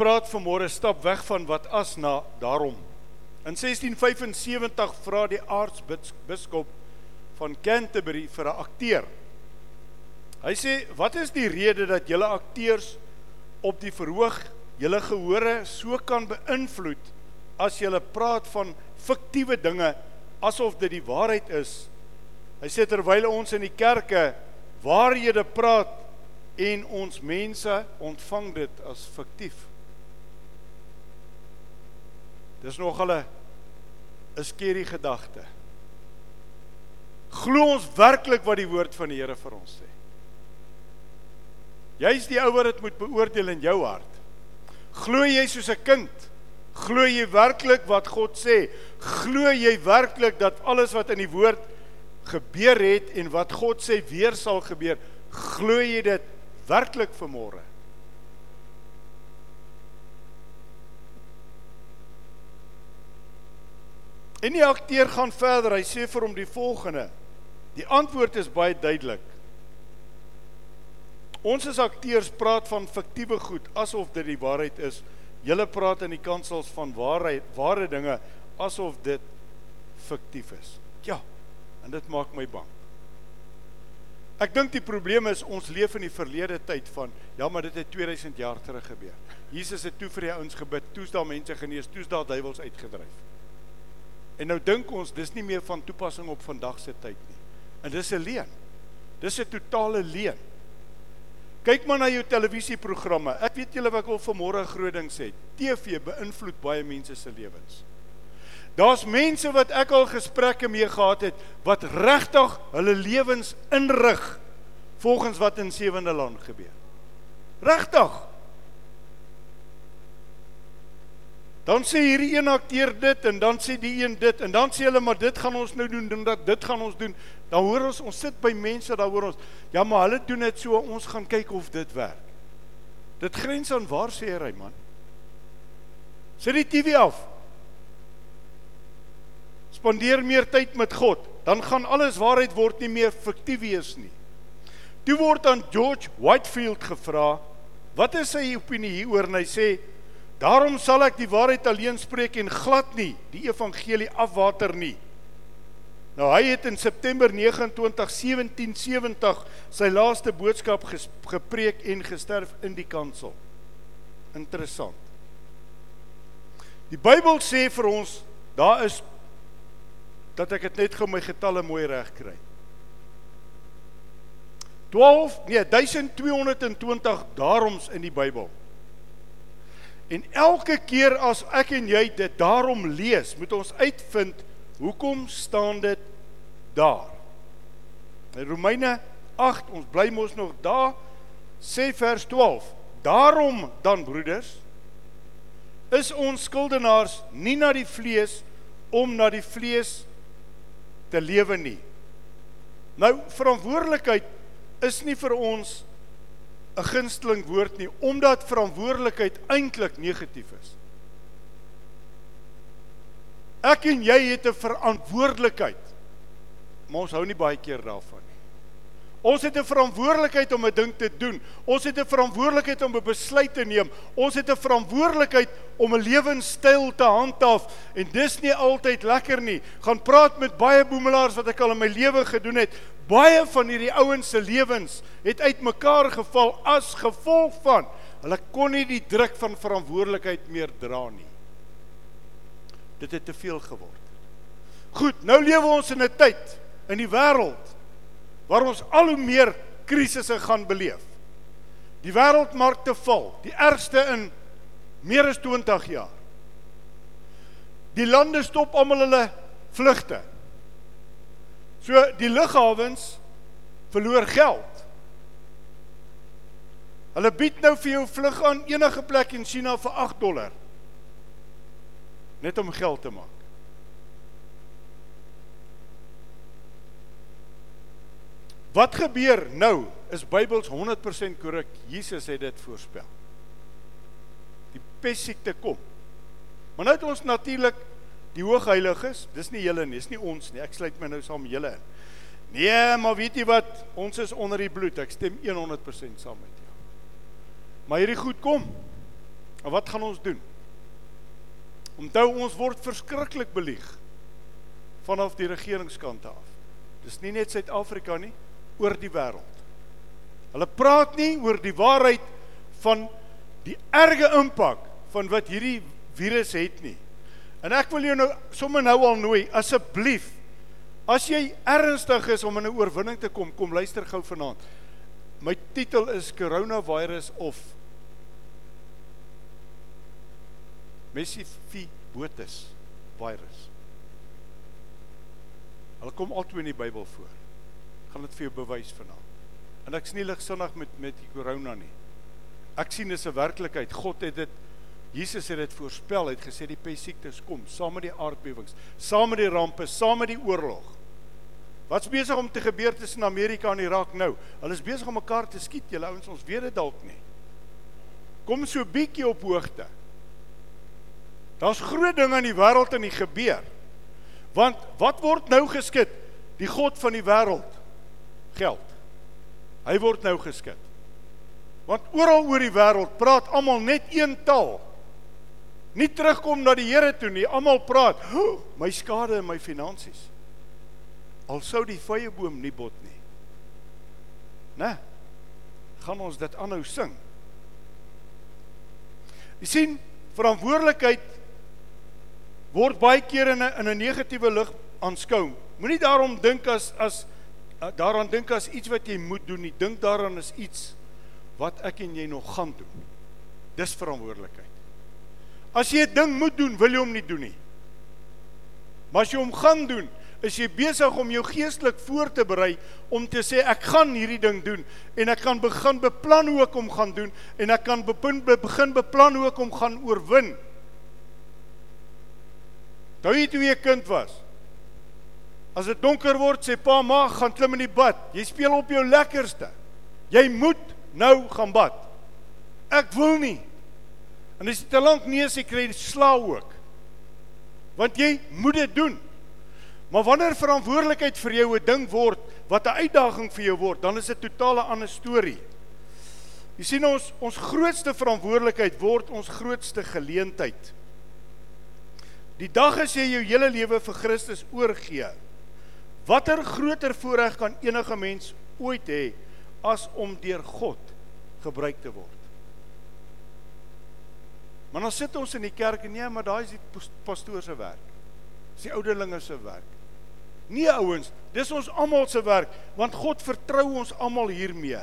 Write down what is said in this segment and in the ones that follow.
praat vanmôre stap weg van wat as na daarom. In 1675 vra die aartsbiskop van Canterbury vir 'n akteur. Hy sê, "Wat is die rede dat julle akteurs op die verhoog julle gehore so kan beïnvloed as julle praat van fiktiewe dinge asof dit die waarheid is?" Hy sê terwyl ons in die kerke waarhede praat en ons mense ontvang dit as fiktief. Dis nog hulle 'n skerry gedagte. Glo ons werklik wat die woord van die Here vir ons sê? Jy's die ou wat dit moet beoordeel in jou hart. Glo jy soos 'n kind? Glo jy werklik wat God sê? Glo jy werklik dat alles wat in die woord gebeur het en wat God sê weer sal gebeur, glo jy dit werklik vanmôre? En die akteur gaan verder. Hy sê vir hom die volgende. Die antwoord is baie duidelik. Ons as akteurs praat van fiktiewe goed asof dit die waarheid is. Julle praat in die kansels van waarheid, ware dinge asof dit fiktief is. Ja. En dit maak my bang. Ek dink die probleem is ons leef in die verlede tyd van ja, maar dit het 2000 jaar terug gebeur. Jesus het toe vir die ouens gebid, toe's daar mense genees, toe's daar duiwels uitgedryf. En nou dink ons dis nie meer van toepassing op vandag se tyd nie. En dis 'n leuen. Dis 'n totale leuen. Kyk maar na jou televisieprogramme. Ek weet julle wat ek wil vanmôre groot ding sê. TV beïnvloed baie mense se lewens. Daar's mense wat ek al gesprekke mee gehad het wat regtig hulle lewens inrig volgens wat in Sewende Land gebeur. Regtig. Dan sê hierdie een akteur dit en dan sê die een dit en dan sê hulle maar dit gaan ons nou doen en dat dit gaan ons doen. Dan hoor ons ons sit by mense daar hoor ons ja maar hulle doen dit so ons gaan kyk of dit werk. Dit grens aan waar sê hy man? Sit die TV af. Spandeer meer tyd met God, dan gaan alles waarheid word nie meer fiktief wees nie. Toe word aan George Whitefield gevra, wat is sy opinie hieroor en hy sê Daarom sal ek die waarheid alleen spreek en glad nie die evangelie afwater nie. Nou hy het in September 29 1770 sy laaste boodskap gepreek en gesterf in die kansel. Interessant. Die Bybel sê vir ons daar is dat ek dit net gou my getalle mooi reg kry. 12 nee 1220 daaroms in die Bybel. En elke keer as ek en jy dit daarom lees, moet ons uitvind hoekom staan dit daar. In Romeine 8, ons bly mos nog daar, sê vers 12: Daarom dan broeders, is ons skuldenaars nie na die vlees om na die vlees te lewe nie. Nou verantwoordelikheid is nie vir ons 'n gunsteling woord nie omdat verantwoordelikheid eintlik negatief is. Ek en jy het 'n verantwoordelikheid. Maar ons hou nie baie keer daarvan nie. Ons het 'n verantwoordelikheid om 'n ding te doen. Ons het 'n verantwoordelikheid om 'n besluit te neem. Ons het 'n verantwoordelikheid om 'n lewenstyl te handhaaf en dis nie altyd lekker nie. Gaan praat met baie boemelaars wat ek al in my lewe gedoen het. Baie van hierdie ouens se lewens het uitmekaar geval as gevolg van hulle kon nie die druk van verantwoordelikheid meer dra nie. Dit het te veel geword. Goed, nou lewe ons in 'n tyd in die wêreld waar ons al hoe meer krisisse gaan beleef. Die wêreldmarkte val, die ergste in meer as 20 jaar. Die lande stop almal hulle vlugte. So die lughawens verloor geld. Hulle bied nou vir jou vlug aan enige plek in China vir 8 dollar. Net om geld te maak. Wat gebeur nou? Is Bybels 100% korrek? Jesus het dit voorspel. Die pessiekte kom. Maar nou het ons natuurlik die hoogheiliges, dis nie julle nie, dis nie ons nie. Ek sluit my nou saam julle in. Nee, maar weet jy wat? Ons is onder die bloed. Ek stem 100% saam met jou. Maar hierdie goed kom. En wat gaan ons doen? Onthou ons word verskriklik belieg vanaf die regeringskant af. Dis nie net Suid-Afrika nie, oor die wêreld. Hulle praat nie oor die waarheid van die erge impak van wat hierdie virus het nie. En ek wil jou nou sommer nou al nooi, asseblief, as jy ernstig is om in 'n oorwinning te kom, kom luister gou vanaand. My titel is Coronavirus of Messifibotus virus. Hulle kom altyd in die Bybel voor. Gaan dit vir jou bewys vanaand. En ek's nie ligsinnig met met die corona nie. Ek sien dis 'n werklikheid. God het dit Jesus het dit voorspel, het gesê die pessiektes kom, saam met die aardbewings, saam met die rampe, saam met die oorlog. Wat's besig om te gebeur tussen Amerika en Irak nou? Hulle is besig om mekaar te skiet, julle ouens, ons weet dit dalk nie. Kom so bietjie op hoogte. Daar's groot dinge in die wêreld en die gebeur. Want wat word nou geskit? Die god van die wêreld. Geld. Hy word nou geskit. Want oral oor die wêreld praat almal net een taal nie terugkom na die Here toe nie. Almal praat, oh, "My skade en my finansies." Al sou die vyeboom nie bot nie. Né? Gaan ons dit aanhou sing? Jy sien, verantwoordelikheid word baie keer in 'n in 'n negatiewe lig aanskou. Moenie daarom dink as as daaraan dink as iets wat jy moet doen nie. Dink daaraan as iets wat ek en jy nog gaan doen. Dis verantwoordelikheid. As jy 'n ding moet doen, wil jy hom nie doen nie. Maar as jy hom gaan doen, is jy besig om jou geestelik voor te berei om te sê ek gaan hierdie ding doen en ek kan begin beplan hoe ek hom gaan doen en ek kan begin begin beplan hoe ek hom gaan oorwin. Toe jy 'n kind was. As dit donker word, sê pa, ma, gaan klim in die bad. Jy speel op jou lekkerste. Jy moet nou gaan bad. Ek wil nie. En as jy te lank nee sê kry jy sla ook. Want jy moet dit doen. Maar wanneer verantwoordelikheid vir jou 'n ding word wat 'n uitdaging vir jou word, dan is dit 'n totale ander storie. Jy sien ons ons grootste verantwoordelikheid word ons grootste geleentheid. Die dag as jy jou hele lewe vir Christus oorgee, watter groter voorreg kan enige mens ooit hê as om deur God gebruik te word? Maar dan sit ons in die kerk en nee, maar daai is die pastoor se werk. Dis die ouderlinge se werk. Nee ouens, dis ons almal se werk want God vertrou ons almal hiermee.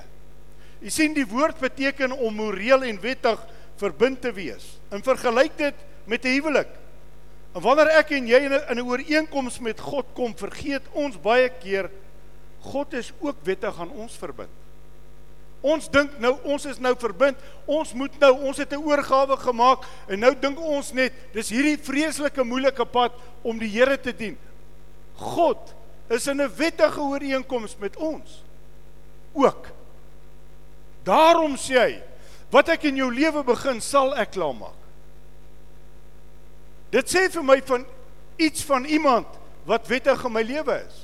U sien die woord beteken om moreel en wettig verbind te wees. In vergelyk dit met 'n huwelik. En wanneer ek en jy in 'n ooreenkoms met God kom, vergeet ons baie keer God is ook wettig aan ons verbind. Ons dink nou ons is nou verbind. Ons moet nou, ons het 'n oorgawe gemaak en nou dink ons net dis hierdie vreeslike moeilike pad om die Here te dien. God is in 'n wettige ooreenkoms met ons. Ook. Daarom sê hy, wat ek in jou lewe begin, sal ek klaarmaak. Dit sê vir my van iets van iemand wat wettig in my lewe is.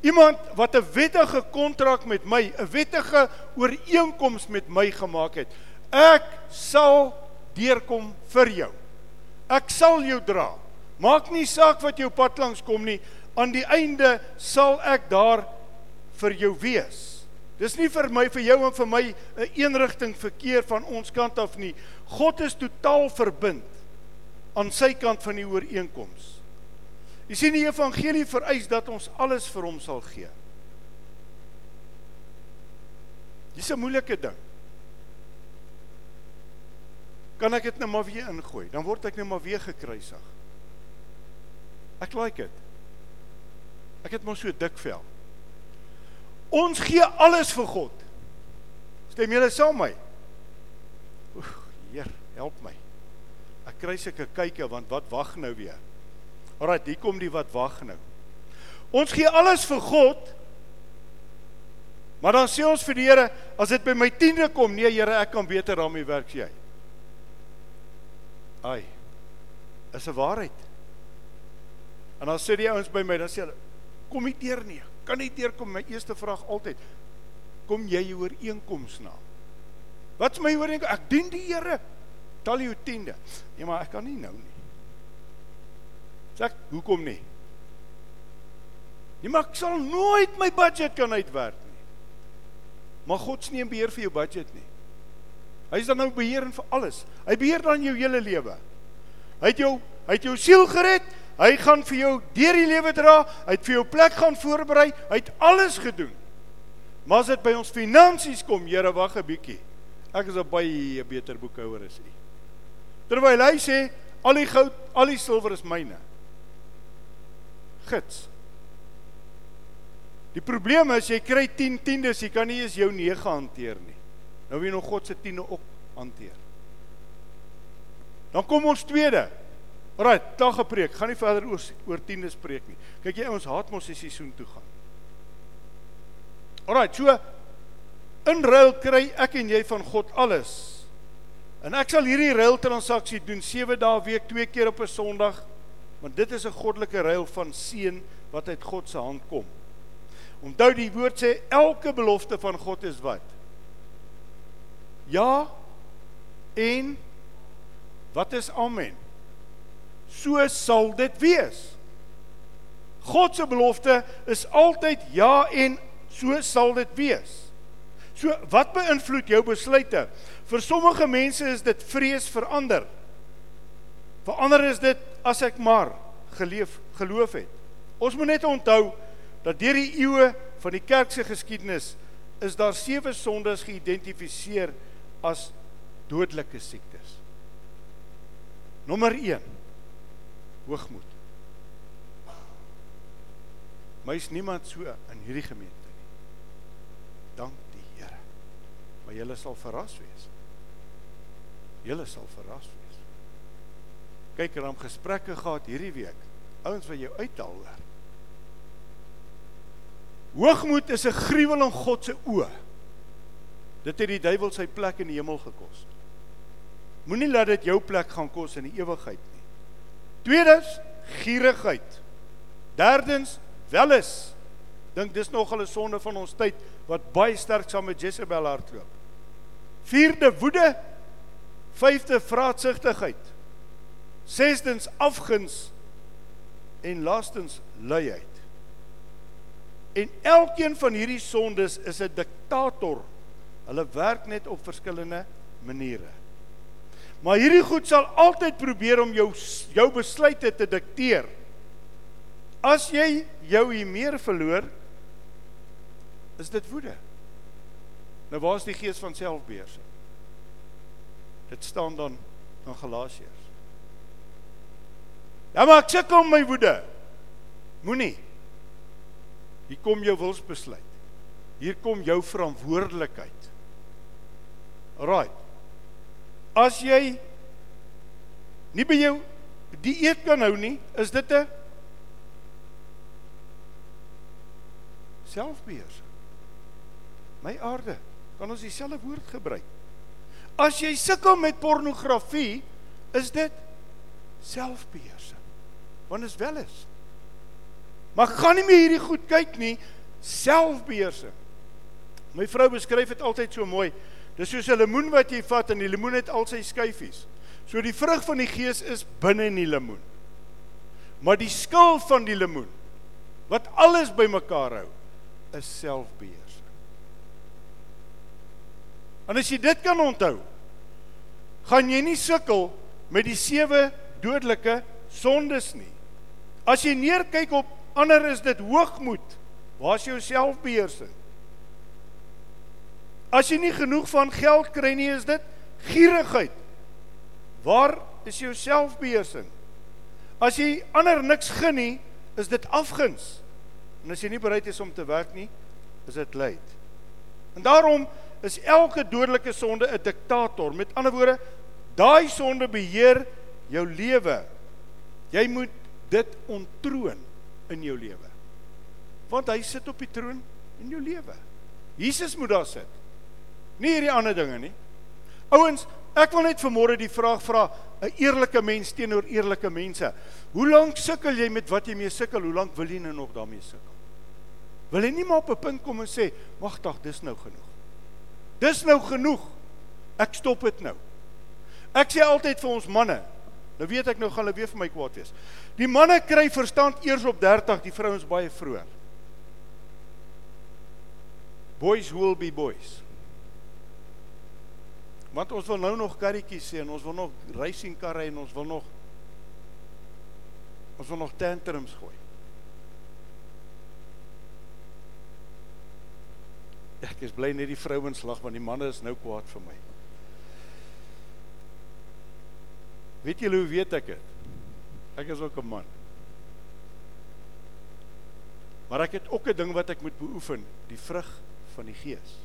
Iemand wat 'n wettige kontrak met my, 'n wettige ooreenkoms met my gemaak het. Ek sal deurkom vir jou. Ek sal jou dra. Maak nie saak wat jou pad langs kom nie, aan die einde sal ek daar vir jou wees. Dis nie vir my vir jou en vir my 'n een eenrigting verkeer van ons kant af nie. God is totaal verbind aan sy kant van die ooreenkoms. Jy sien die evangelie vereis dat ons alles vir hom sal gee. Dis 'n moeilike ding. Kan ek dit nou maar weer ingooi? Dan word ek nou maar weer gekruisig. Ek like dit. Ek het mos so dik vel. Ons gee alles vir God. Stem julle saam my? Oeg, Heer, help my. Kry seker kykie want wat wag nou weer? Alraai, hier kom die wat wag nou. Ons gee alles vir God. Maar dan sê ons vir die Here, as dit by my tiende kom, nee Here, ek kan beter daarmee werk as jy. Ai. Is 'n waarheid. En dan sê die ouens by my, dan sê hulle, kom nie deur nie. Kan nie deurkom my eerste vraag altyd. Kom jy ooreenkoms na? Wat's my ooreenkoms? Ek dien die Here. Tel jou tiende. Ja, maar ek kan nie nou nie. Sê ek, hoekom nie? Nee, maar ek sal nooit my budget kan uitwerk nie. Maar God sneem beheer vir jou budget nie. Hy is dan nou beheer vir alles. Hy beheer dan jou hele lewe. Hy het jou hy het jou siel gered. Hy gaan vir jou deur die lewe dra. Hy het vir jou plek gaan voorberei. Hy het alles gedoen. Maar as dit by ons finansies kom, Here, wag 'n bietjie. Ek is 'n baie beter boekhouer as U. Terwyl hy sê al die goud, al die silwer is myne. Gits. Die probleem is jy kry 10 tiendes, jy kan nie eens jou 9 hanteer nie. Nou wie nog God se tiende ook hanteer. Dan kom ons tweede. Alraai, dag gepreek. Gaan nie verder oor oor tiendes preek nie. Kyk jy ons haat mos die seisoen toe gaan. Alraai, so in ruil kry ek en jy van God alles. En ek sal hierdie ruil transaksie doen 7 dae week, 2 keer op 'n Sondag, want dit is 'n goddelike ruil van seën wat uit God se hand kom. Onthou die woord sê elke belofte van God is wat? Ja en wat is amen? So sal dit wees. God se belofte is altyd ja en so sal dit wees. So wat beïnvloed jou besluite? Vir sommige mense is dit vrees vir ander. Vir ander is dit as ek maar geleef geloof het. Ons moet net onthou dat deur die eeue van die kerk se geskiedenis is daar sewe sondes geïdentifiseer as dodelike siektes. Nommer 1. Hoogmoed. Is niemand so in hierdie gemeente nie. Dank die Here. Maar julle sal verras wees. Julle sal verras wees. Kyk, er het gesprekke gehad hierdie week. Ouens wat jou uithaal hoor. Hoogmoed is 'n gruwel in God se oë. Dit het die duiwel sy plek in die hemel gekos. Moenie laat dit jou plek gaan kos in die ewigheid nie. Tweedens, gierigheid. Derdens, welis. Dink dis nog 'n sonde van ons tyd wat baie sterk saam met Jezebel hardloop. Vierde, woede. Vyfde, vraatsugtigheid. Sestens, afguns en laastens, luiheid. En elkeen van hierdie sondes is 'n diktator. Hulle werk net op verskillende maniere. Maar hierdie goed sal altyd probeer om jou jou besluite te dikteer. As jy jou hier meer verloor, is dit woede. Nou waar is die gees van selfbeheersing? Dit staan dan in Galasiërs. Ja maar ek sukkel met my woede. Moenie Hier kom jou wilsbesluit. Hier kom jou verantwoordelikheid. Alraai. As jy nie by jou die eet kan hou nie, is dit 'n selfbeheersing. My aarde, kan ons dieselfde woord gebruik? As jy sukkel met pornografie, is dit selfbeheersing. Want dit is wel is. Maar gaan nie meer hierdie goed kyk nie, selfbeheersing. My vrou beskryf dit altyd so mooi. Dis soos 'n lemoen wat jy vat en die lemoen het al sy skyfies. So die vrug van die gees is binne in die lemoen. Maar die skil van die lemoen wat alles bymekaar hou, is selfbeheersing. En as jy dit kan onthou, gaan jy nie sukkel met die sewe dodelike sondes nie. As jy neerkyk op ander is dit hoogmoed. Waar is jou selfbeheersing? As jy nie genoeg van geld kry nie, is dit gierigheid. Waar is jou selfbeheersing? As jy ander niks gun nie, is dit afguns. En as jy nie bereid is om te werk nie, is dit lyd. En daarom is elke dodelike sonde 'n diktator. Met ander woorde, daai sonde beheer jou lewe. Jy moet dit ontroon in jou lewe. Want hy sit op die troon in jou lewe. Jesus moet daar sit. Nie hierdie ander dinge nie. Ouens, ek wil net vanmôre die vraag vra, 'n eerlike mens teenoor eerlike mense. Hoe lank sukkel jy met wat jy mee sukkel? Hoe lank wil jy nou nog daarmee sukkel? Wil jy nie maar op 'n punt kom en sê, "Wag tog, dis nou genoeg." Dis nou genoeg. Ek stop dit nou. Ek sê altyd vir ons manne, nou weet ek nou gaan hulle weer vir my kwaad wees. Die manne kry verstand eers op 30, die vrouens baie vroeër. Boys will be boys. Want ons wil nou nog karretjies sien, ons wil nog racing karre en ons wil nog ons wil nog tantrums gooi. Ek is bly net die vrouens lag want die manne is nou kwaad vir my. Weet julle hoe weet ek dit? Ek is ook 'n man. Maar ek het ook 'n ding wat ek moet beoefen, die vrug van die gees.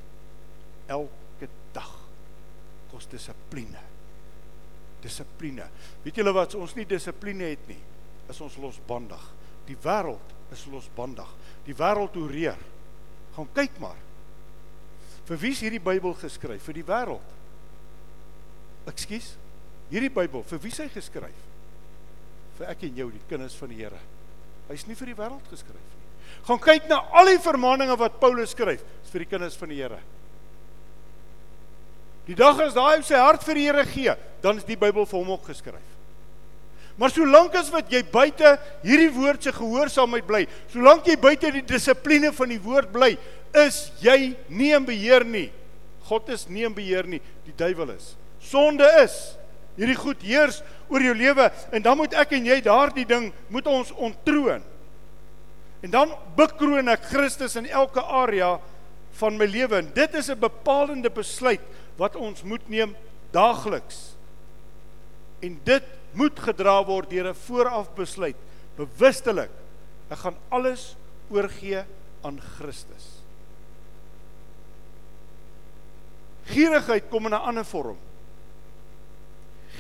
Elke dag kos dissipline. Dissipline. Weet julle wat ons nie dissipline het nie, is ons losbandig. Die wêreld is losbandig. Die wêreld oreer. Gaan kyk maar. Vir wie is hierdie Bybel geskryf? Vir die wêreld. Ekskuus. Hierdie Bybel, vir wie is hy geskryf? Vir ek en jou, die kinders van die Here. Hy's nie vir die wêreld geskryf nie. Gaan kyk na al die vermaninge wat Paulus skryf, is vir die kinders van die Here. Die dag as daai op sy hart vir die Here gee, dan is die Bybel vir hom ook geskryf. Maar solank as wat jy buite hierdie woord se gehoorsaamheid bly, solank jy buite die dissipline van die woord bly, is jy nie in beheer nie. God is nie in beheer nie, die duiwel is. Sonde is. Hierdie goed heers oor jou lewe en dan moet ek en jy daardie ding moet ons ontroon. En dan bekroon ek Christus in elke area van my lewe en dit is 'n bepalende besluit wat ons moet neem daagliks. En dit moet gedra word deur 'n vooraf besluit, bewustelik. Ek gaan alles oorgee aan Christus. Gierigheid kom in 'n ander vorm.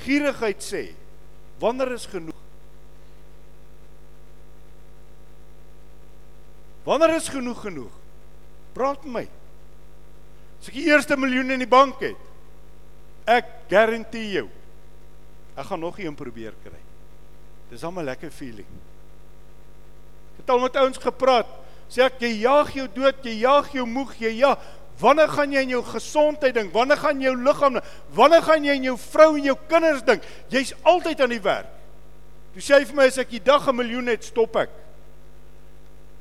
Gierigheid sê: Wanneer is genoeg? Wanneer is genoeg genoeg? Praat met my. As ek die eerste miljoen in die bank het, ek garandeer jou, ek gaan nog een probeer kry. Dis al 'n lekker feeling. Ek het al met ouens gepraat, sê ek jy jaag jou dood, jy jaag jou moeg, jy ja, wanneer gaan jy aan jou gesondheid dink? Wanneer gaan jou liggaam? Wanneer gaan jy aan jou vrou en jou kinders dink? Jy's altyd aan die werk. Toe sê hy vir my as ek die dag 'n miljoen het, stop ek.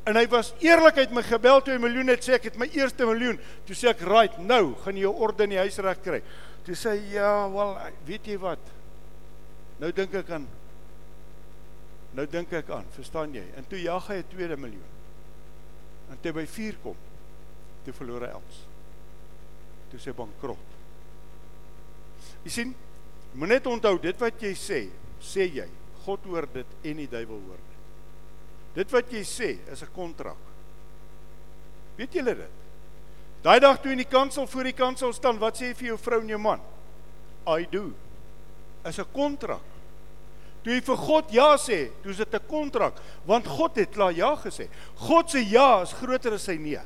En hy was eerlikheid my gebel toe hy miljoen het sê ek het my eerste miljoen. Toe sê ek, "Right, nou gaan jy jou orde in die huis reg kry." Toe sê hy, "Ja, wel, weet jy wat? Nou dink ek aan Nou dink ek aan, verstaan jy? En toe jag hy 'n tweede miljoen. En toe by 4 kom, toe verloor hy alles. Toe sê bankrot. Jy sien, moet net onthou dit wat jy sê, sê jy. God hoor dit en die duiwel hoor dit. Dit wat jy sê is 'n kontrak. Weet julle dit? Daai dag toe in die kansel voor die kansel staan, wat sê jy vir jou vrou en jou man? I do. Is 'n kontrak. Toe jy vir God ja sê, toe is dit 'n kontrak, want God het klaar ja gesê. God se ja is groter as sy nee.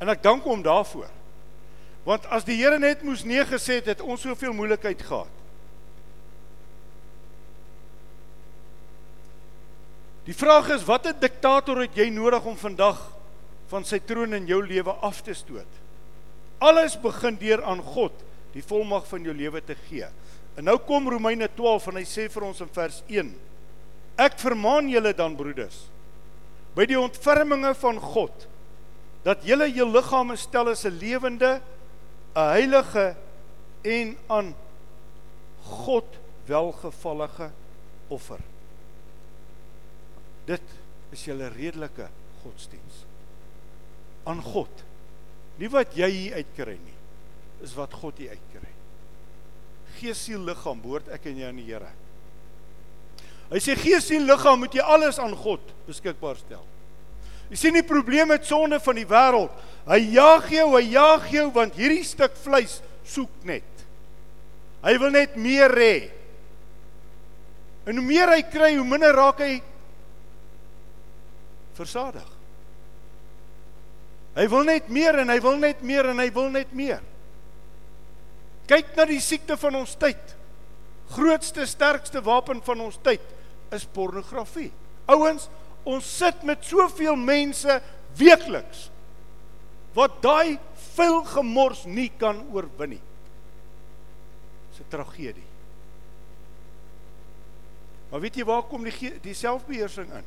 En ek dank hom daarvoor. Want as die Here net moes nee gesê het, het ons soveel moeilikheid gehad. Die vraag is watter diktator het jy nodig om vandag van sy troon in jou lewe af te stoot? Alles begin deur aan God die volmag van jou lewe te gee. En nou kom Romeine 12 en hy sê vir ons in vers 1: Ek vermaan julle dan broeders by die ontferminge van God dat julle jou liggame stel as 'n lewende, 'n heilige en aan God welgevallige offer. Dit is julle redelike godsdiens aan God. Nie wat jy hier uitkry nie, is wat God hier uitkry. Gees, siel, liggaam behoort ek en jy aan die Here. Hy sê gees, siel, liggaam moet jy alles aan God beskikbaar stel. Jy sien die probleem met sonde van die wêreld. Hy jaag jou, hy jaag jou want hierdie stuk vleis soek net. Hy wil net meer hê. En hoe meer hy kry, hoe minder raak hy versadig. Hy wil net meer en hy wil net meer en hy wil net meer. Kyk na die siekte van ons tyd. Grootste sterkste wapen van ons tyd is pornografie. Ouens, ons sit met soveel mense weekliks wat daai vuil gemors nie kan oorwin nie. 'n tragedie. Maar weet jy waar kom die die selfbeheersing in?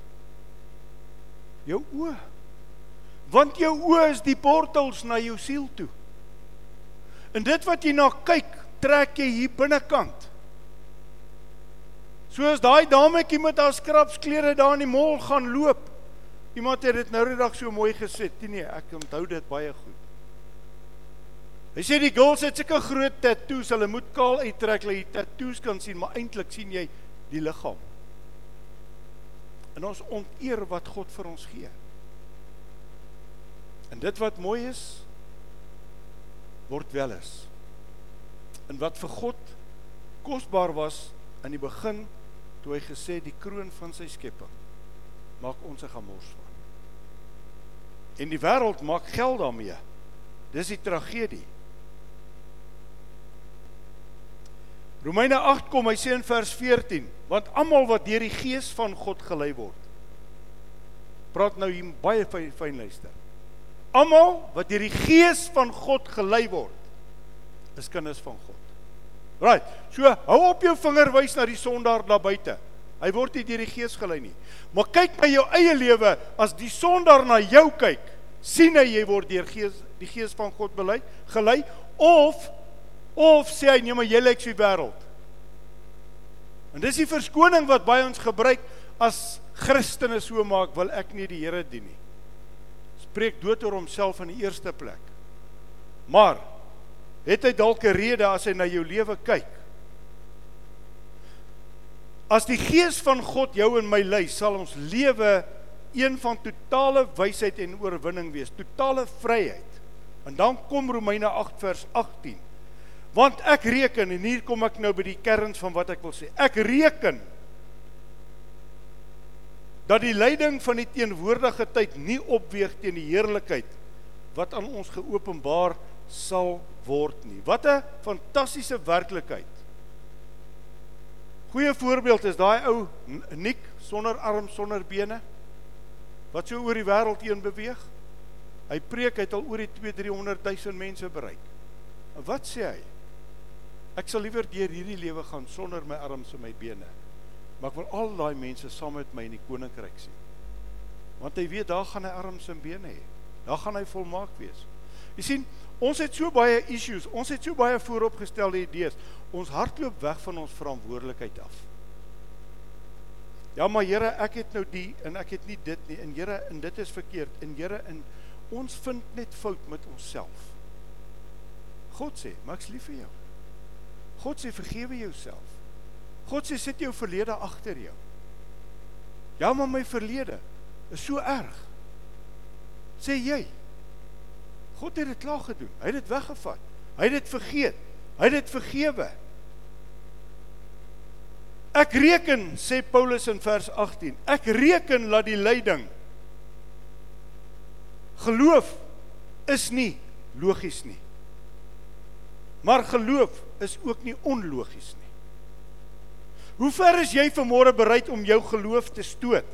Jou oë. Want jou oë is die portals na jou siel toe. En dit wat jy na kyk, trek jy hier binnekant. Soos daai dametjie met haar skrapsklere daar in die mall gaan loop. Iemand het dit nou die dag so mooi gesê. Nee, ek onthou dit baie goed. Hy sê die girls het sulke groot tattoos, hulle moet kaal uittrek dat jy tattoos kan sien, maar eintlik sien jy die liggaam. En ons onteer wat God vir ons gee. En dit wat mooi is word wel is. En wat vir God kosbaar was in die begin toe hy gesê die kroon van sy skepping maak ons 'n gemors van. En die wêreld maak geld daarmee. Dis die tragedie. Romeine 8 kom hy sê in vers 14, want almal wat deur die gees van God gelei word. Praat nou hier baie fyn, fyn luister. Almal wat deur die gees van God gelei word, is kinders van God. Right. So hou op jou vinger wys na die sondaar daar buite. Hy word nie deur die gees gelei nie. Maar kyk na jou eie lewe as die sondaar na jou kyk, sien hy jy word deur gees die gees van God belei, gelei of Of sê hy nee maar jy lyk so wêreld. En dis die verskoning wat baie ons gebruik as Christene so maak wil ek nie die Here dien nie. Spreek dood oor homself in die eerste plek. Maar het hy dalk 'n rede as hy na jou lewe kyk? As die gees van God jou en my lei, sal ons lewe een van totale wysheid en oorwinning wees, totale vryheid. En dan kom Romeine 8 vers 18. Want ek reken en hier kom ek nou by die kern van wat ek wil sê. Ek reken dat die lyding van die teenwoordige tyd nie opweeg teen die heerlikheid wat aan ons geopenbaar sal word nie. Wat 'n fantastiese werklikheid. Goeie voorbeeld is daai ou Nik sonder arms, sonder bene wat so oor die wêreld heen beweeg. Hy preek het al oor die 2-300 000 mense bereik. En wat sê hy? Ek sal liewer deur hierdie lewe gaan sonder my arms en my bene. Maar ek wil al daai mense saam met my in die koninkryk sien. Want hy weet daar gaan hy arms en bene hê. Daar gaan hy volmaak wees. Jy sien, ons het so baie issues, ons het so baie vooropgestelde idees. Ons hardloop weg van ons verantwoordelikheid af. Ja, maar Here, ek het nou die en ek het nie dit nie. En Here, en dit is verkeerd. En Here, en ons vind net fout met onsself. God sê, "Maar ek's lief vir jou." God sê vergewe jouself. God sê sit jou verlede agter jou. Ja, maar my verlede is so erg. Sê jy. God het dit klaar gedoen. Hy het dit weggevat. Hy het dit vergeet. Hy het dit vergewe. Ek reken, sê Paulus in vers 18, ek reken dat die lyding geloof is nie logies nie. Maar geloof is ook nie onlogies nie. Hoe ver is jy vanmôre bereid om jou geloof te stoot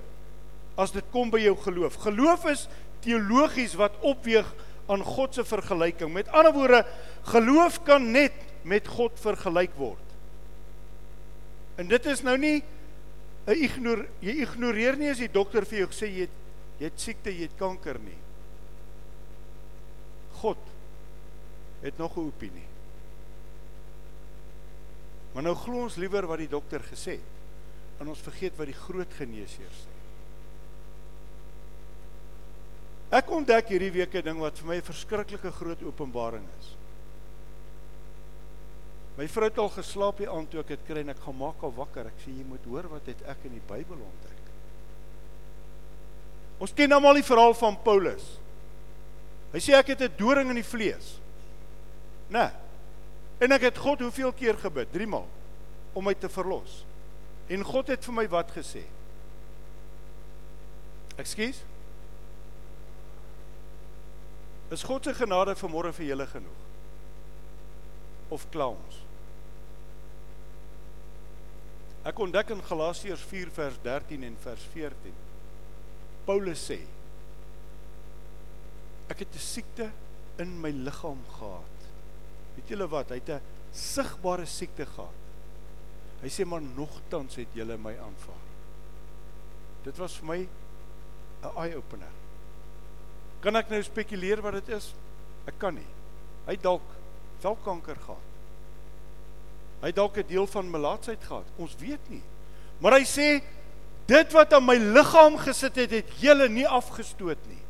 as dit kom by jou geloof? Geloof is teologies wat opweeg aan God se vergelyking. Met ander woorde, geloof kan net met God vergelyk word. En dit is nou nie 'n ignoreer jy ignoreer nie as die dokter vir jou sê jy het jy het siekte, jy het kanker nie. God het nog 'n opinie. Maar nou glo ons liewer wat die dokter gesê het. En ons vergeet wat die groot geneesheer sê. Ek ontdek hierdie week 'n ding wat vir my 'n verskriklike groot openbaring is. My vrou het al geslaap hier aan toe ek dit kry en ek gaan maak haar wakker. Ek sê jy moet hoor wat het ek in die Bybel ontdek. Ons ken almal die verhaal van Paulus. Hy sê ek het 'n doring in die vlees. Nee. En ek het God hoeveel keer gebid? 3 maal om my te verlos. En God het vir my wat gesê? Ekskuus? Is God se genade vanmôre vir julle genoeg? Of kla ons? Ek ontdek in Galasiërs 4 vers 13 en vers 14. Paulus sê: Ek het 'n siekte in my liggaam gehad. Weet julle wat? Hy het 'n sigbare siekte gehad. Hy sê maar nogtans het julle my aanvaar. Dit was vir my 'n eye opener. Kan ek nou spekuleer wat dit is? Ek kan nie. Hy dalk velkanker gehad. Hy dalk 'n deel van melaatsheid gehad. Ons weet nie. Maar hy sê dit wat aan my liggaam gesit het, het julle nie afgestoot nie.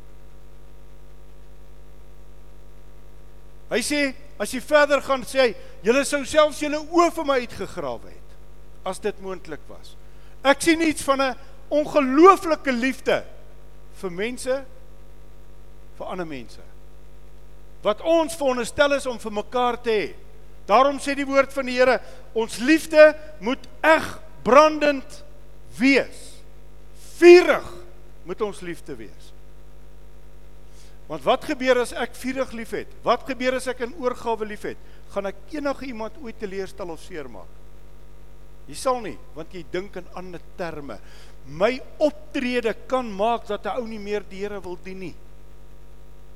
Hy sê as jy verder gaan sê hy, julle sou selfs julle oë vir my uitgegrawe het as dit moontlik was. Ek sien iets van 'n ongelooflike liefde vir mense vir ander mense. Wat ons veronderstel is om vir mekaar te hê. Daarom sê die woord van die Here, ons liefde moet eg brandend wees. Vurig moet ons liefde wees. Want wat gebeur as ek vurig liefhet? Wat gebeur as ek in oorgawe liefhet? Gaan ek enige iemand ooit teleurstel of seermaak? Jy sal nie, want jy dink in ander terme. My optrede kan maak dat 'n ou nie meer die Here wil dien nie.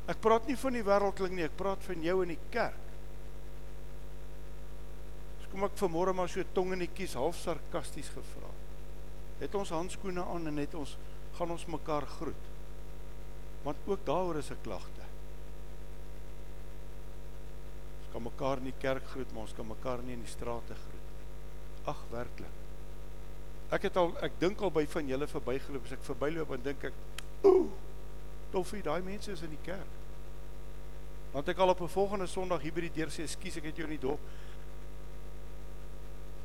Ek praat nie van die wêreldling nie, ek praat van jou in die kerk. Dis kom ek vanmôre maar so tong in die kies half sarkasties gevra. Het ons handskoene aan en het ons gaan ons mekaar groet. Want ook daaroor is 'n klagte. Ons kan mekaar in die kerk groet, maar ons kan mekaar nie in die strate groet ag werklik. Ek het al ek dink al by van julle verbygeloop as ek verbyloop en dink ek, ooh, toffie, daai mense is in die kerk. Want ek al op 'n volgende Sondag hier by die deur sê, "Ekskuus, ek het jou in die dorp.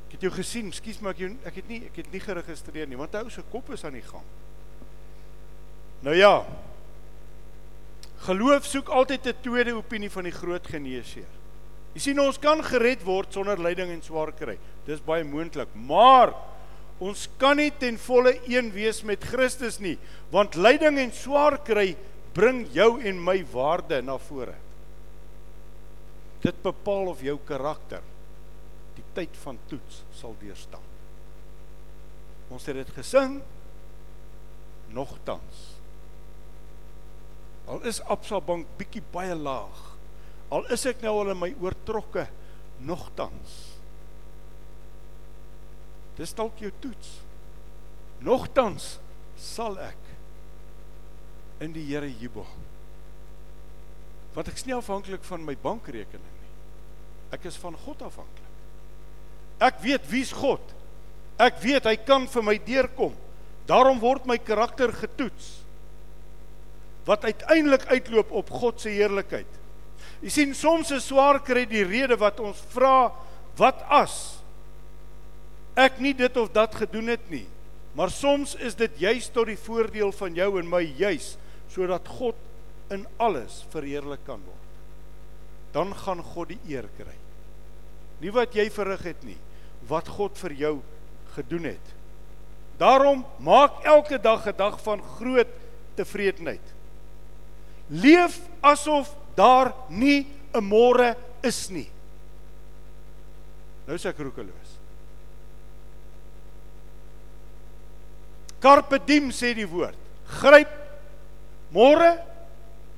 Ek het jou gesien, ekskuus, maar ek jou ek het nie ek het nie geregistreer nie, want hy ou se kop is aan die gang." Nou ja. Geloof soek altyd 'n tweede opinie van die groot geneesheer. Jy sien ons kan gered word sonder lyding en swaar kry. Dis baie moontlik, maar ons kan nie ten volle een wees met Christus nie, want lyding en swaar kry bring jou en my waarde na vore. Dit bepaal of jou karakter die tyd van toets sal deurstaan. Ons het dit gesing nogtans. Al is Absalbank bietjie baie laag Al is ek nou al in my oortrokke nogtans. Dis dalk jou toets. Nogtans sal ek in die Here jubel. Want ek is nie afhanklik van my bankrekening nie. Ek is van God afhanklik. Ek weet wie's God. Ek weet hy kan vir my deurkom. Daarom word my karakter getoets. Wat uiteindelik uitloop op God se heerlikheid. Jy sien soms is swaar kry die rede wat ons vra wat as ek nie dit of dat gedoen het nie. Maar soms is dit juis tot die voordeel van jou en my juis sodat God in alles verheerlik kan word. Dan gaan God die eer kry. Nie wat jy verrig het nie, wat God vir jou gedoen het. Daarom maak elke dag 'n dag van groot tevredenheid. Leef asof daar nie 'n môre is nie. Nou sê ek roekeloos. Carpe diem sê die woord. Gryp môre?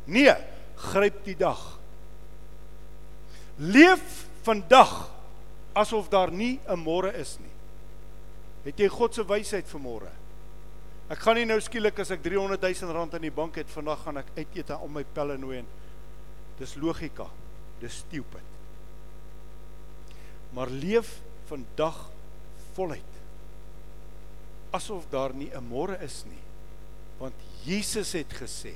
Nee, gryp die dag. Leef vandag asof daar nie 'n môre is nie. Het jy God se wysheid vir môre? Ek gaan nie nou skielik as ek 300 000 rand in die bank het vandag gaan ek uit eet om my pelle nooi en Dis logika. Dis stupid. Maar leef vandag voluit. Asof daar nie 'n môre is nie. Want Jesus het gesê: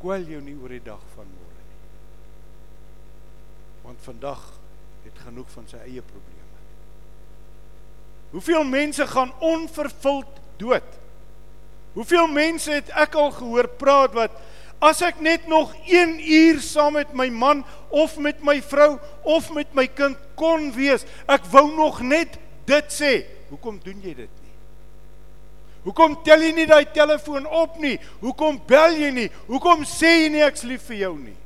"Kwel jou nie oor die dag van môre nie." Want vandag het genoeg van sy eie probleme. Hoeveel mense gaan onvervuld dood? Hoeveel mense het ek al gehoor praat wat As ek net nog 1 uur saam met my man of met my vrou of met my kind kon wees, ek wou nog net dit sê. Hoekom doen jy dit nie? Hoekom tel jy nie daai telefoon op nie? Hoekom bel jy nie? Hoekom sê jy nie ek's lief vir jou nie?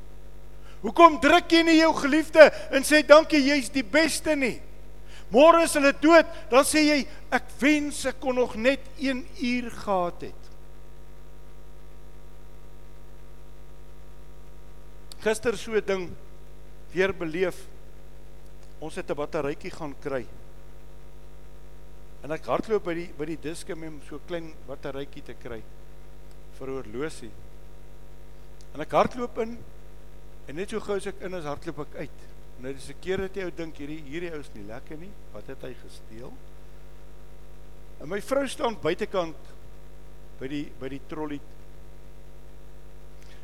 Hoekom druk jy nie jou geliefde en sê dankie jy's die beste nie? Môre is hulle dood, dan sê jy ek wens ek kon nog net 1 uur gehad het. gister so 'n ding weer beleef. ons het 'n batterytjie gaan kry. En ek hardloop by die by die diskem om so klein batterytjie te kry vir oorlosie. En ek hardloop in en net so gou as ek in is hardloop ek uit. Nou dis 'n keer dat jy ou dink hierdie hierdie ou is nie lekker nie. Wat het hy gesteel? En my vrou staan buitekant by die by die trolly.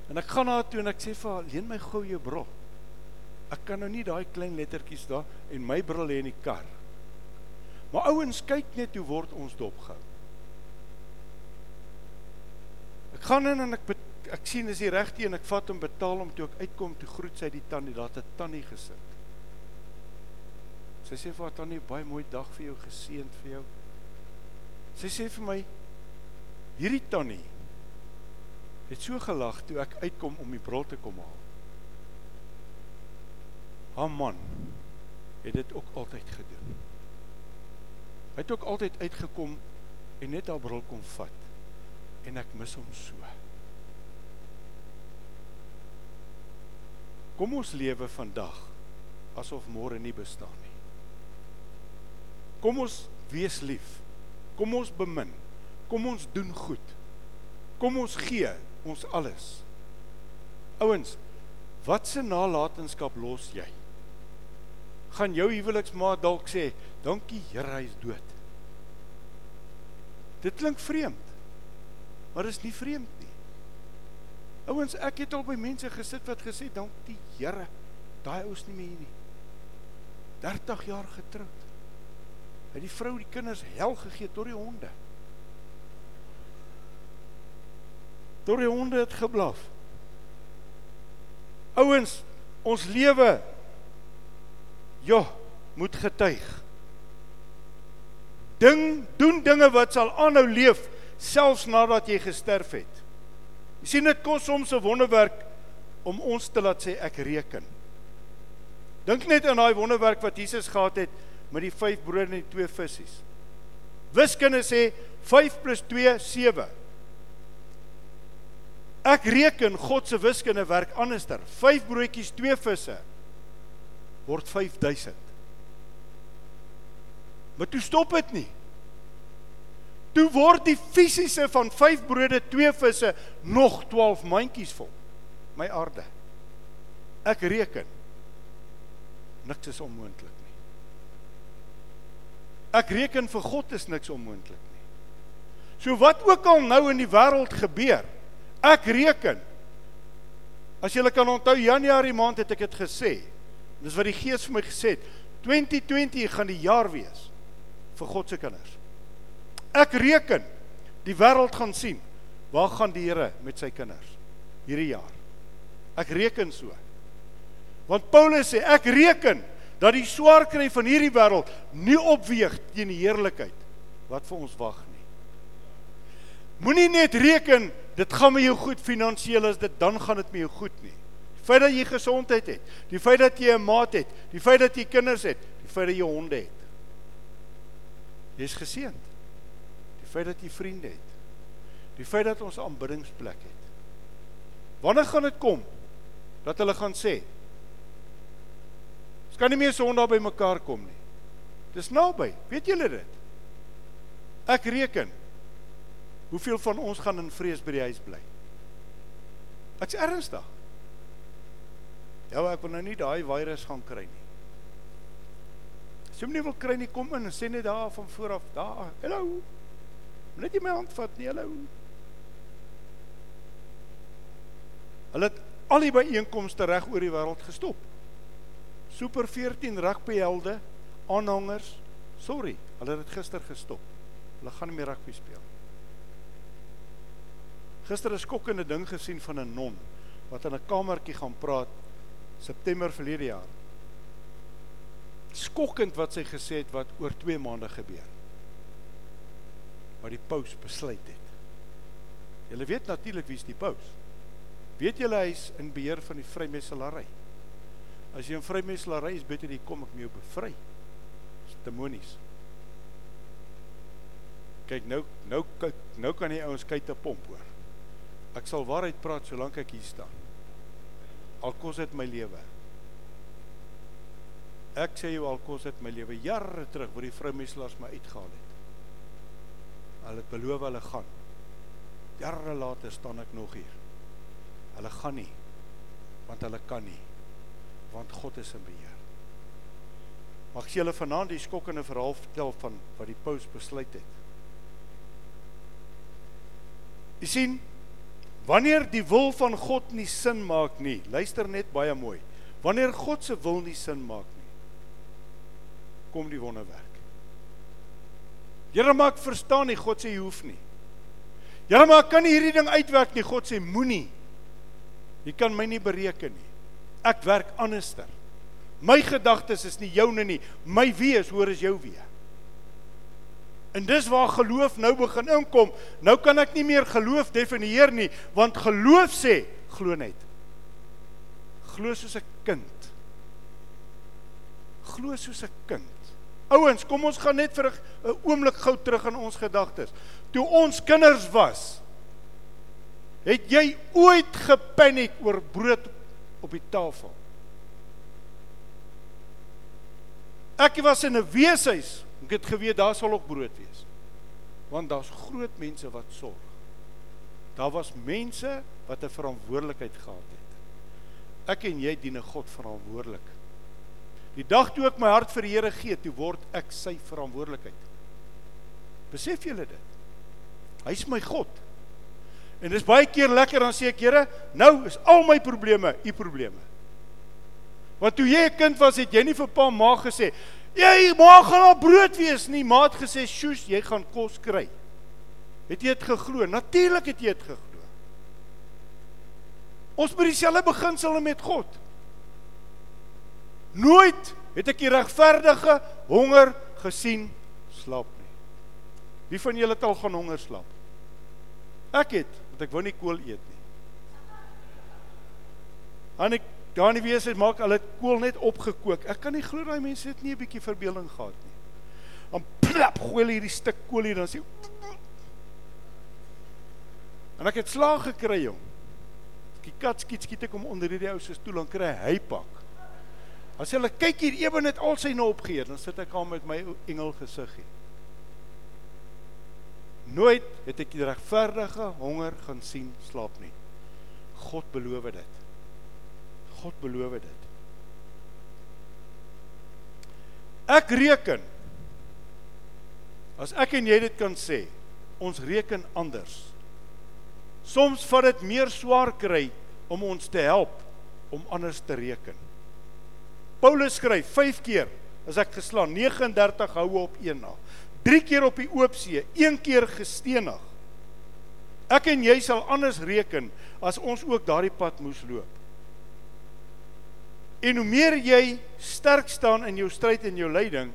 En ek gaan na haar toe en ek sê vir haar, "Leen my gou jou bril." Ek kan nou nie daai klein lettertjies daar en my bril lê in die kar. Maar ouens, kyk net hoe word ons dopgehou. Ek gaan in en ek ek sien is die regte en ek vat hom betaal hom toe ek uitkom toe groet sy die tannie daar het 'n tannie gesit. Sy sê vir haar tannie baie mooi dag vir jou geseënd vir jou. Sy sê vir my hierdie tannie het so gelag toe ek uitkom om die brod te kom haal. Haar man het dit ook altyd gedoen. Hy het ook altyd uitgekom en net haar bril kom vat en ek mis hom so. Kom ons lewe vandag asof môre nie bestaan nie. Kom ons wees lief. Kom ons bemin. Kom ons doen goed. Kom ons gee ons alles. Ouens, wat se nalatenskap los jy? Gaan jou huweliksmaat dalk sê, "Dankie Here, hy is dood." Dit klink vreemd. Maar dit is nie vreemd. Ouens, ek het al by mense gesit wat gesê, "Dank die Here, daai ou is nie meer hier nie." 30 jaar getroud. Het die vrou die kinders hel gegee tot die honde. Tot die honde het geblaf. Ouens, ons lewe ja, moet getuig. Ding doen dinge wat sal aanhou leef selfs nadat jy gesterf het. Jy sien dit kos soms 'n wonderwerk om ons te laat sê ek reken. Dink net aan daai wonderwerk wat Jesus gehad het met die 5 brode en die 2 visse. Wiskunde sê 5 + 2 7. Ek reken God se wiskunde werk anderster. 5 broodjies, 2 visse word 5000. Maar toe stop dit nie. Toe word die fisiese van 5 brode, 2 visse nog 12 mandjies vol. My aarde. Ek reken niks is onmoontlik nie. Ek reken vir God is niks onmoontlik nie. So wat ook al nou in die wêreld gebeur, ek reken As julle kan onthou Januarie maand het ek dit gesê. Dis wat die Gees vir my gesê het. 2020 gaan die jaar wees vir God se kinders. Ek reken die wêreld gaan sien waar gaan die Here met sy kinders hierdie jaar. Ek reken so. Want Paulus sê ek reken dat die swaar kry van hierdie wêreld nie opweeg teen die heerlikheid wat vir ons wag nie. Moenie net reken dit gaan met jou goed finansiëel as dit dan gaan dit met jou goed nie. Die feit dat jy gesondheid het, die feit dat jy 'n maat het, die feit dat jy kinders het, die feit dat jy honde het. Jy's geseënd. Die feit dat jy vriende het. Die feit dat ons aanbiddingsplek het. Wanneer gaan dit kom dat hulle gaan sê Ons kan nie meer Sondag by mekaar kom nie. Dis naby. Weet julle dit? Ek reken hoeveel van ons gaan in vrees by die huis bly. Ek's ernstig. Ja, ek wil nou nie daai virus gaan kry nie. As jy hom nie wil kry nie, kom in en sê net daar van voor af, daar. Hallo. Net jy my hand vat nie, hallo. Hulle het al die byeenkomste reg oor die wêreld gestop. Super 14 rugbyhelde, aanhangers, sorry, hulle het dit gister gestop. Hulle gaan nie meer rugby speel. Gister 'n skokkende ding gesien van 'n non wat in 'n kamertjie gaan praat September verlede jaar skokkend wat sy gesê het wat oor 2 maande gebeur. Wat die paus besluit het. Julle weet natuurlik wie's die paus. Weet julle hy's in beheer van die vrymeselary. As jy in vrymeselary is, beter jy kom ek met jou bevry. Dis demonies. Kyk nou nou kyk nou kan jy ouens kyk te pomp hoor. Ek sal waarheid praat solank ek hier staan. Al kos dit my lewe. Ek sê jou al kos dit my lewe jare terug waar die vrou meslaas my uitgehaal het. Hulle het beloof hulle gaan. Jare later staan ek nog hier. Hulle gaan nie want hulle kan nie want God is in beheer. Mag ek julle vanaand die skokkende verhaal vertel van wat die paus besluit het. Jy sien, wanneer die wil van God nie sin maak nie, luister net baie mooi. Wanneer God se wil nie sin maak nie, kom die wonderwerk. Here maak verstaan nie God sê jy hoef nie. Here maar kan nie hierdie ding uitwerk nie. God sê moenie. Jy kan my nie bereken nie. Ek werk anderster. My gedagtes is nie joune nie. My wees hoor is jou wees. En dis waar geloof nou begin inkom. Nou kan ek nie meer geloof definieer nie, want geloof sê glo net. Glo soos 'n kind. Glo soos 'n kind. Ouens, kom ons gaan net vir 'n oomblik gou terug in ons gedagtes. Toe ons kinders was, het jy ooit gepaniek oor brood op die tafel? Ek was in 'n weeshuis, ek het geweet daar sal ook brood wees. Want daar's groot mense wat sorg. Daar was mense wat 'n verantwoordelikheid gehad het. Ek en jy dien 'n God verantwoordelik. Die dag toe ek my hart vir die Here gee, toe word ek sy verantwoordelikheid. Besef julle dit? Hy's my God. En dis baie keer lekker dan sê ek, Here, nou is al my probleme u probleme. Want toe jy 'n kind was, het jy nie vir pa ma gesê, "Jy ma gaan al brood wees nie." Ma het gesê, "Sjoes, jy gaan kos kry." Het jy dit geglo? Natuurlik het jy dit geglo. Ons moet dieselfde beginsel met God. Nooit het ek die regverdige honger gesien slaap nie. Wie van julle het al gaan honger slaap? Ek het, want ek wou nie kool eet nie. En ek daar nie weet as maak hulle kool net opgekook. Ek kan nie glo daai mense het nie 'n bietjie verbeelding gehad nie. Dan plap gooi hulle hierdie stuk kool hier dan sê En ek het slaag gekry jong. Die kat skiet skiet ek hom onder hierdie ou se stoel en kry hy pak. As hulle kyk hier ewe net al sy nou opgee, dan sit ek aan met my engel gesiggie. Nooit het ek die regverdige honger gaan sien slaap nie. God beloof dit. God beloof dit. Ek reken as ek en jy dit kan sê, ons reken anders. Soms vat dit meer swaar kry om ons te help om anders te reken. Paulus skryf 5 keer as ek geslaan 39 houe op een na. 3 keer op die oop see, 1 keer gestenig. Ek en jy sal anders reken as ons ook daardie pad moes loop. En hoe meer jy sterk staan in jou stryd en jou lyding,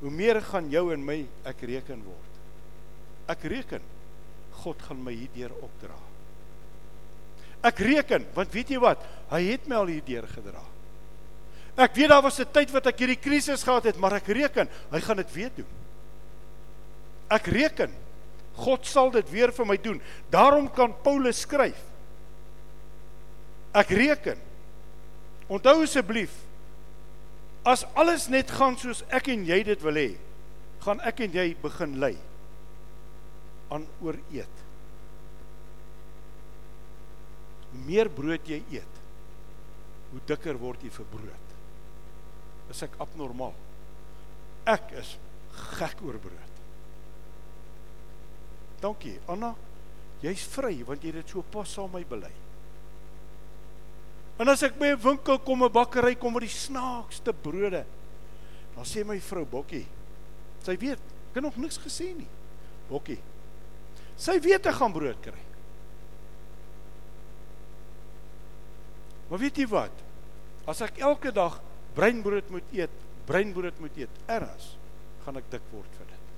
hoe meer gaan jou en my ek reken word. Ek reken God gaan my hierdeur opdra. Ek reken, want weet jy wat? Hy het my al hierdeur gedra. Ek weet daar was 'n tyd wat ek hierdie krisis gehad het, maar ek reken hy gaan dit weer doen. Ek reken God sal dit weer vir my doen. Daarom kan Paulus skryf. Ek reken. Onthou asseblief as alles net gaan soos ek en jy dit wil hê, gaan ek en jy begin ly aan ooreet. Hoe meer brood jy eet, hoe dikker word jy vir brood is ek abnormaal. Ek is gek oor brood. Dankie, Anna. Jy's vry want jy het dit so pas saam my bely. En as ek by 'n winkel kom, 'n bakkery kom met die snaakste brode, dan sê my vrou Bokkie, sy weet, ek het nog niks gesê nie. Bokkie. Sy weet ek gaan brood kry. Maar weet jy wat? As ek elke dag breinbrood moet eet, breinbrood moet eet, erns gaan ek dik word vir dit.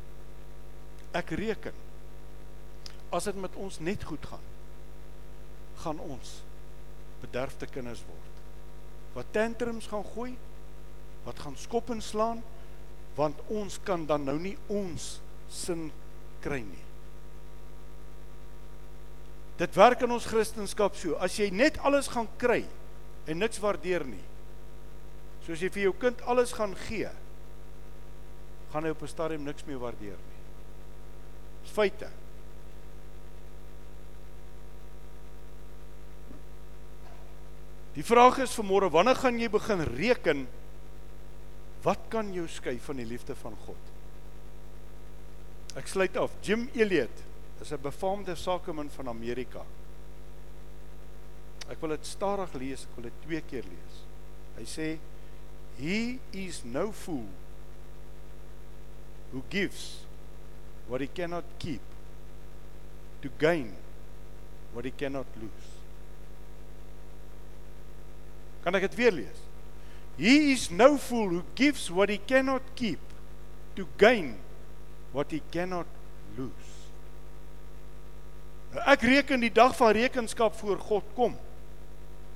Ek reken as dit met ons net goed gaan, gaan ons bederfde kinders word. Wat tantrums gaan gooi, wat gaan skop en slaan, want ons kan dan nou nie ons sin kry nie. Dit werk in ons Christendom so. As jy net alles gaan kry en niks waardeer nie, So as jy vir jou kind alles gaan gee, gaan hy op 'n stadium niks meer waardeer nie. Dis feite. Die vraag is vanmôre, wanneer gaan jy begin reken wat kan jou skei van die liefde van God? Ek sluit af. Jim Elliot is 'n befaamde sakeman van Amerika. Ek wil dit stadig lees, ek wil dit twee keer lees. Hy sê he is no fool who gives what he cannot keep to gain what he cannot lose. Kan ek dit weer lees? He is no fool who gives what he cannot keep to gain what he cannot lose. Nou, ek reken die dag van rekenskap voor God kom.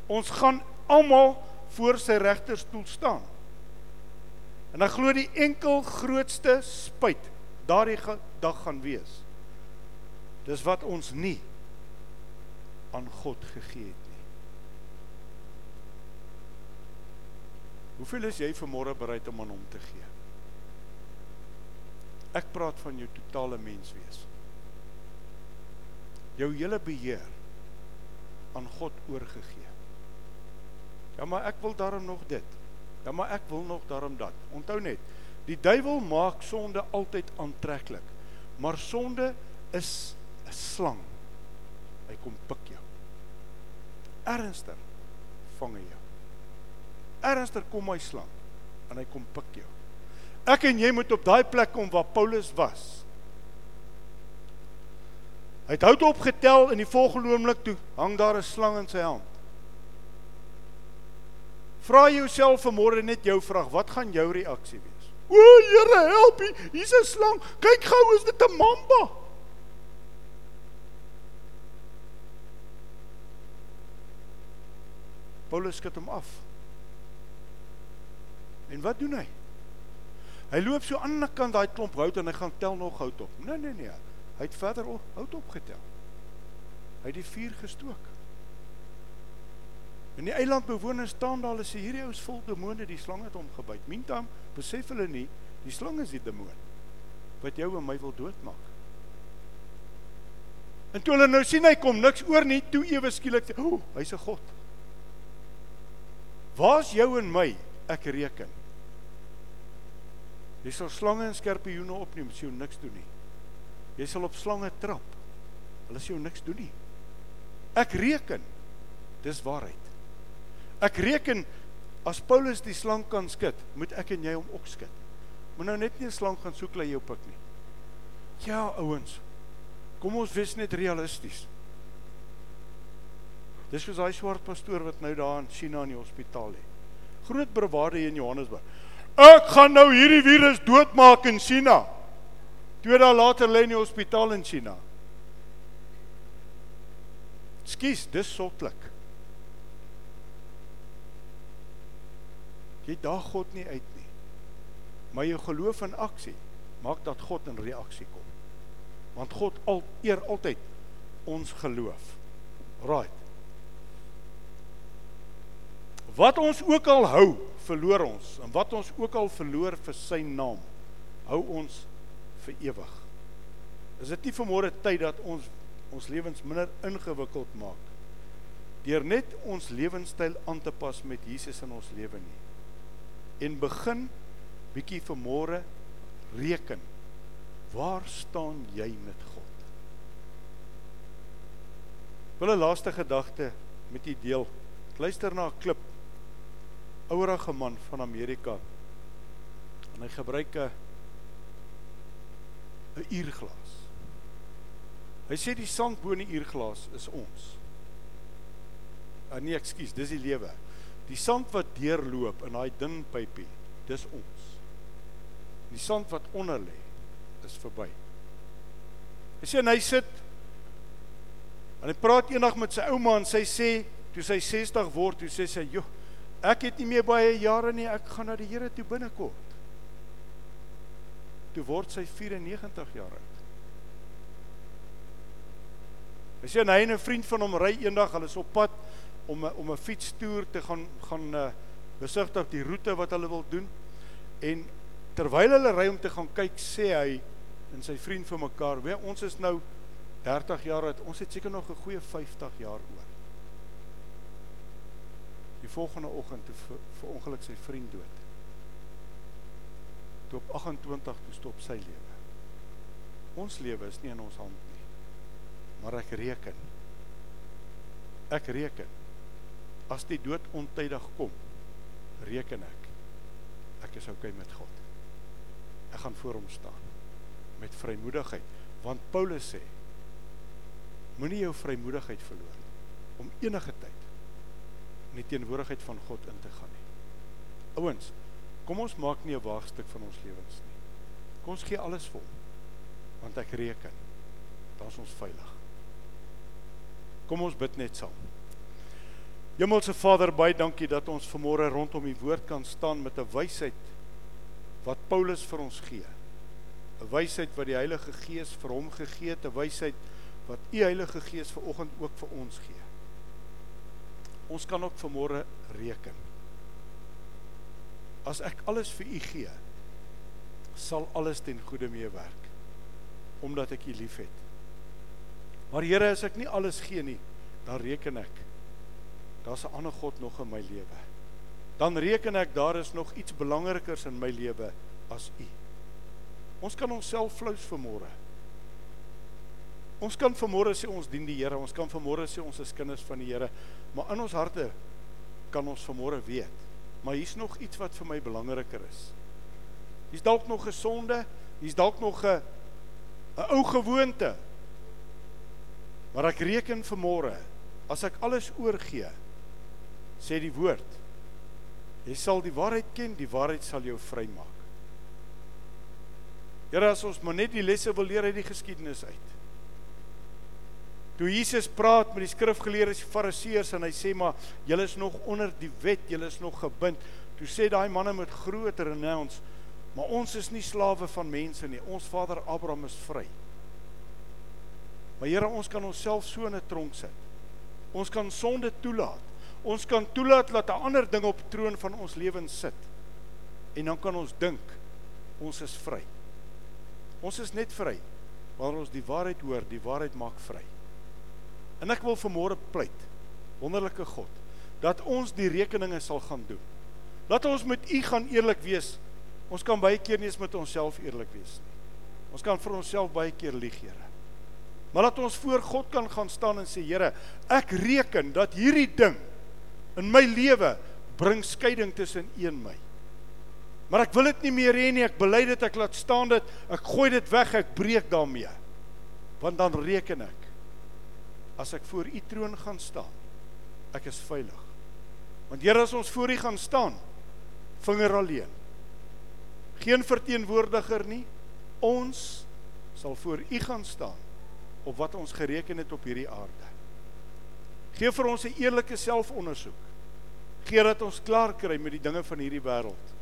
Ons gaan almal voor sy regterstoel staan. En ek glo die enkel grootste spyt daardie dag gaan wees. Dis wat ons nie aan God gegee het Hoeveel is jy vanmôre bereid om aan hom te gee? Ek praat van jou totale menswees. Jou hele beheer aan God oorgegee. Ja, maar ek wil daarom nog dit. Ja, maar ek wil nog daarom dat. Onthou net, die duiwel maak sonde altyd aantreklik. Maar sonde is 'n slang. Hy kom pik jou. Ernstig vang hy jou ernstig kom hy slang en hy kom pik jou. Ek en jy moet op daai plek kom waar Paulus was. Hy het hout opgetel in die volgende oomblik toe hang daar 'n slang in sy hand. Vra jouself vanmôre net jou vraag, wat gaan jou reaksie wees? O Here, help my, hier's 'n slang. Kyk gou, is dit 'n mamba? Paulus skud hom af. En wat doen hy? Hy loop so aan die ander kant daai klomp hout en hy gaan tel nog hout op. Nee nee nee. Hy het verder hout opgetel. Hy het die vuur gestook. En die eilandbewoners staan daar hulle sê hierdie ou is vol demone, die slang het hom gebyt. Mintam besef hulle nie, die slang is die demoon wat jou en my wil doodmaak. En toe hulle nou sien hy kom niks oor nie, toe ewe skielik, o, hy's 'n god. Waar's jou en my ek reken. Jy sal slange en skorpioene opneem, sê jy niks doen nie. Jy sal op slange trap. Hulle sê jy niks doen nie. Ek reken. Dis waarheid. Ek reken as Paulus die slang kan skud, moet ek en jy hom ook skud. Moet nou net nie 'n slang gaan soek lê jou pik nie. Ja, ouens. Kom ons wees net realisties. Dis soos daai swart pastoor wat nou daar in China in die hospitaal lê groot brewaarde hier in Johannesburg. Ek gaan nou hierdie virus doodmaak in China. Twee dae later lê hy in die hospitaal in China. Skus, dis sotlik. Jy daag God nie uit nie. Maar jou geloof in aksie maak dat God in reaksie kom. Want God al eer altyd ons geloof. Right. Wat ons ook al hou, verloor ons. En wat ons ook al verloor vir sy naam, hou ons vir ewig. Is dit nie vanmôre tyd dat ons ons lewens minder ingewikkeld maak deur net ons lewenstyl aan te pas met Jesus in ons lewe nie? En begin bietjie vanmôre reken. Waar staan jy met God? Wil 'n laaste gedagte met u deel. Luister na 'n klip ouerige man van Amerika. En hy gebruik 'n 'n uurglas. Hy sê die sand bo in die uurglas is ons. Ah nee, ekskuus, dis die lewe. Die sand wat deurloop in daai dun pypie, dis ons. Die sand wat onder lê is verby. Hy sê en hy sit en hy praat eendag met sy ouma en sy sê toe sy 60 word, toe sê sy, "Joh, Ek het nie meer baie jare nie, ek gaan na die Here toe binnekort. Toe word sy 94 jaar oud. Hy sê hy en 'n vriend van hom ry eendag, hulle is op pad om om 'n fietstoer te gaan gaan uh, besigtig die roete wat hulle wil doen en terwyl hulle ry om te gaan kyk, sê hy en sy vriend vir mekaar, "Weet, ons is nou 30 jaar oud. Ons het seker nog 'n goeie 50 jaar oor." Die volgende oggend toe vir ongeluk sy vriend dood. Toe op 28 toe stop sy lewe. Ons lewe is nie in ons hand nie. Maar ek reken. Ek reken. As die dood ontydig kom, reken ek ek is oukei okay met God. Ek gaan voor hom staan met vrymoedigheid, want Paulus sê moenie jou vrymoedigheid verloor om enige tyd in die teenwoordigheid van God in te gaan nie. Ouens, kom ons maak nie 'n waagstuk van ons lewens nie. Kom ons gee alles vir hom. Want ek reken dan is ons veilig. Kom ons bid net saam. Hemelse Vader, baie dankie dat ons vanmôre rondom u woord kan staan met 'n wysheid wat Paulus vir ons gee. 'n Wysheid wat die Heilige Gees vir hom gegee het, 'n wysheid wat u Heilige Gees vanoggend ook vir ons gee. Ons kan ook vanmôre reken. As ek alles vir u gee, sal alles ten goeie meewerk omdat ek u liefhet. Maar Here, as ek nie alles gee nie, dan reken ek daar's 'n ander God nog in my lewe. Dan reken ek daar is nog iets belangrikers in my lewe as U. Ons kan onsself flous vanmôre. Ons kan vanmôre sê ons dien die Here, ons kan vanmôre sê ons is kinders van die Here, maar in ons harte kan ons vanmôre weet, maar hier's nog iets wat vir my belangriker is. Hier's dalk nog gesonde, hier's dalk nog 'n 'n ou gewoonte. Maar ek reken vanmôre as ek alles oorgee sê die woord. Jy sal die waarheid ken die waarheid sal jou vrymaak. Here as ons maar net die lesse wil leer uit die geskiedenis uit. Toe Jesus praat met die skrifgeleerdes die fariseërs en hy sê maar julle is nog onder die wet julle is nog gebind. Toe sê daai manne met groter renounce maar ons is nie slawe van mense nie. Ons vader Abraham is vry. Maar Here, ons kan onsself so in 'n tronk sit. Ons kan sonde toelaat. Ons kan toelaat dat 'n ander ding op troon van ons lewens sit. En dan kan ons dink ons is vry. Ons is net vry wanneer ons die waarheid hoor, die waarheid maak vry. En ek wil vanmôre pleit, wonderlike God, dat ons die rekeninge sal gaan doen. Laat ons met U gaan eerlik wees. Ons kan baie keer nie eens met onsself eerlik wees nie. Ons kan vir onsself baie keer lieg, Here. Maar laat ons voor God kan gaan staan en sê Here, ek reken dat hierdie ding in my lewe bring skeiding tussen U en my. Maar ek wil dit nie meer hê nie. Ek bely dit, ek laat staan dit. Ek gooi dit weg, ek breek daarmee. Want dan reken ek as ek voor U troon gaan staan, ek is veilig. Want Here, as ons voor U gaan staan, vinger alleen. Geen verteenwoordiger nie. Ons sal voor U gaan staan op wat ons gereken het op hierdie aarde. Gee vir ons 'n eerlike selfondersoek. Gee dat ons klaar kry met die dinge van hierdie wêreld.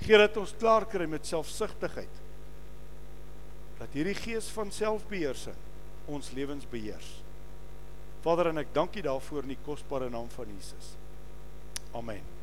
Gee dat ons klaar kry met selfsugtigheid. Dat hierdie gees van selfbeheersing ons lewens beheers. Vader en ek dank U daarvoor in die kosbare naam van Jesus. Amen.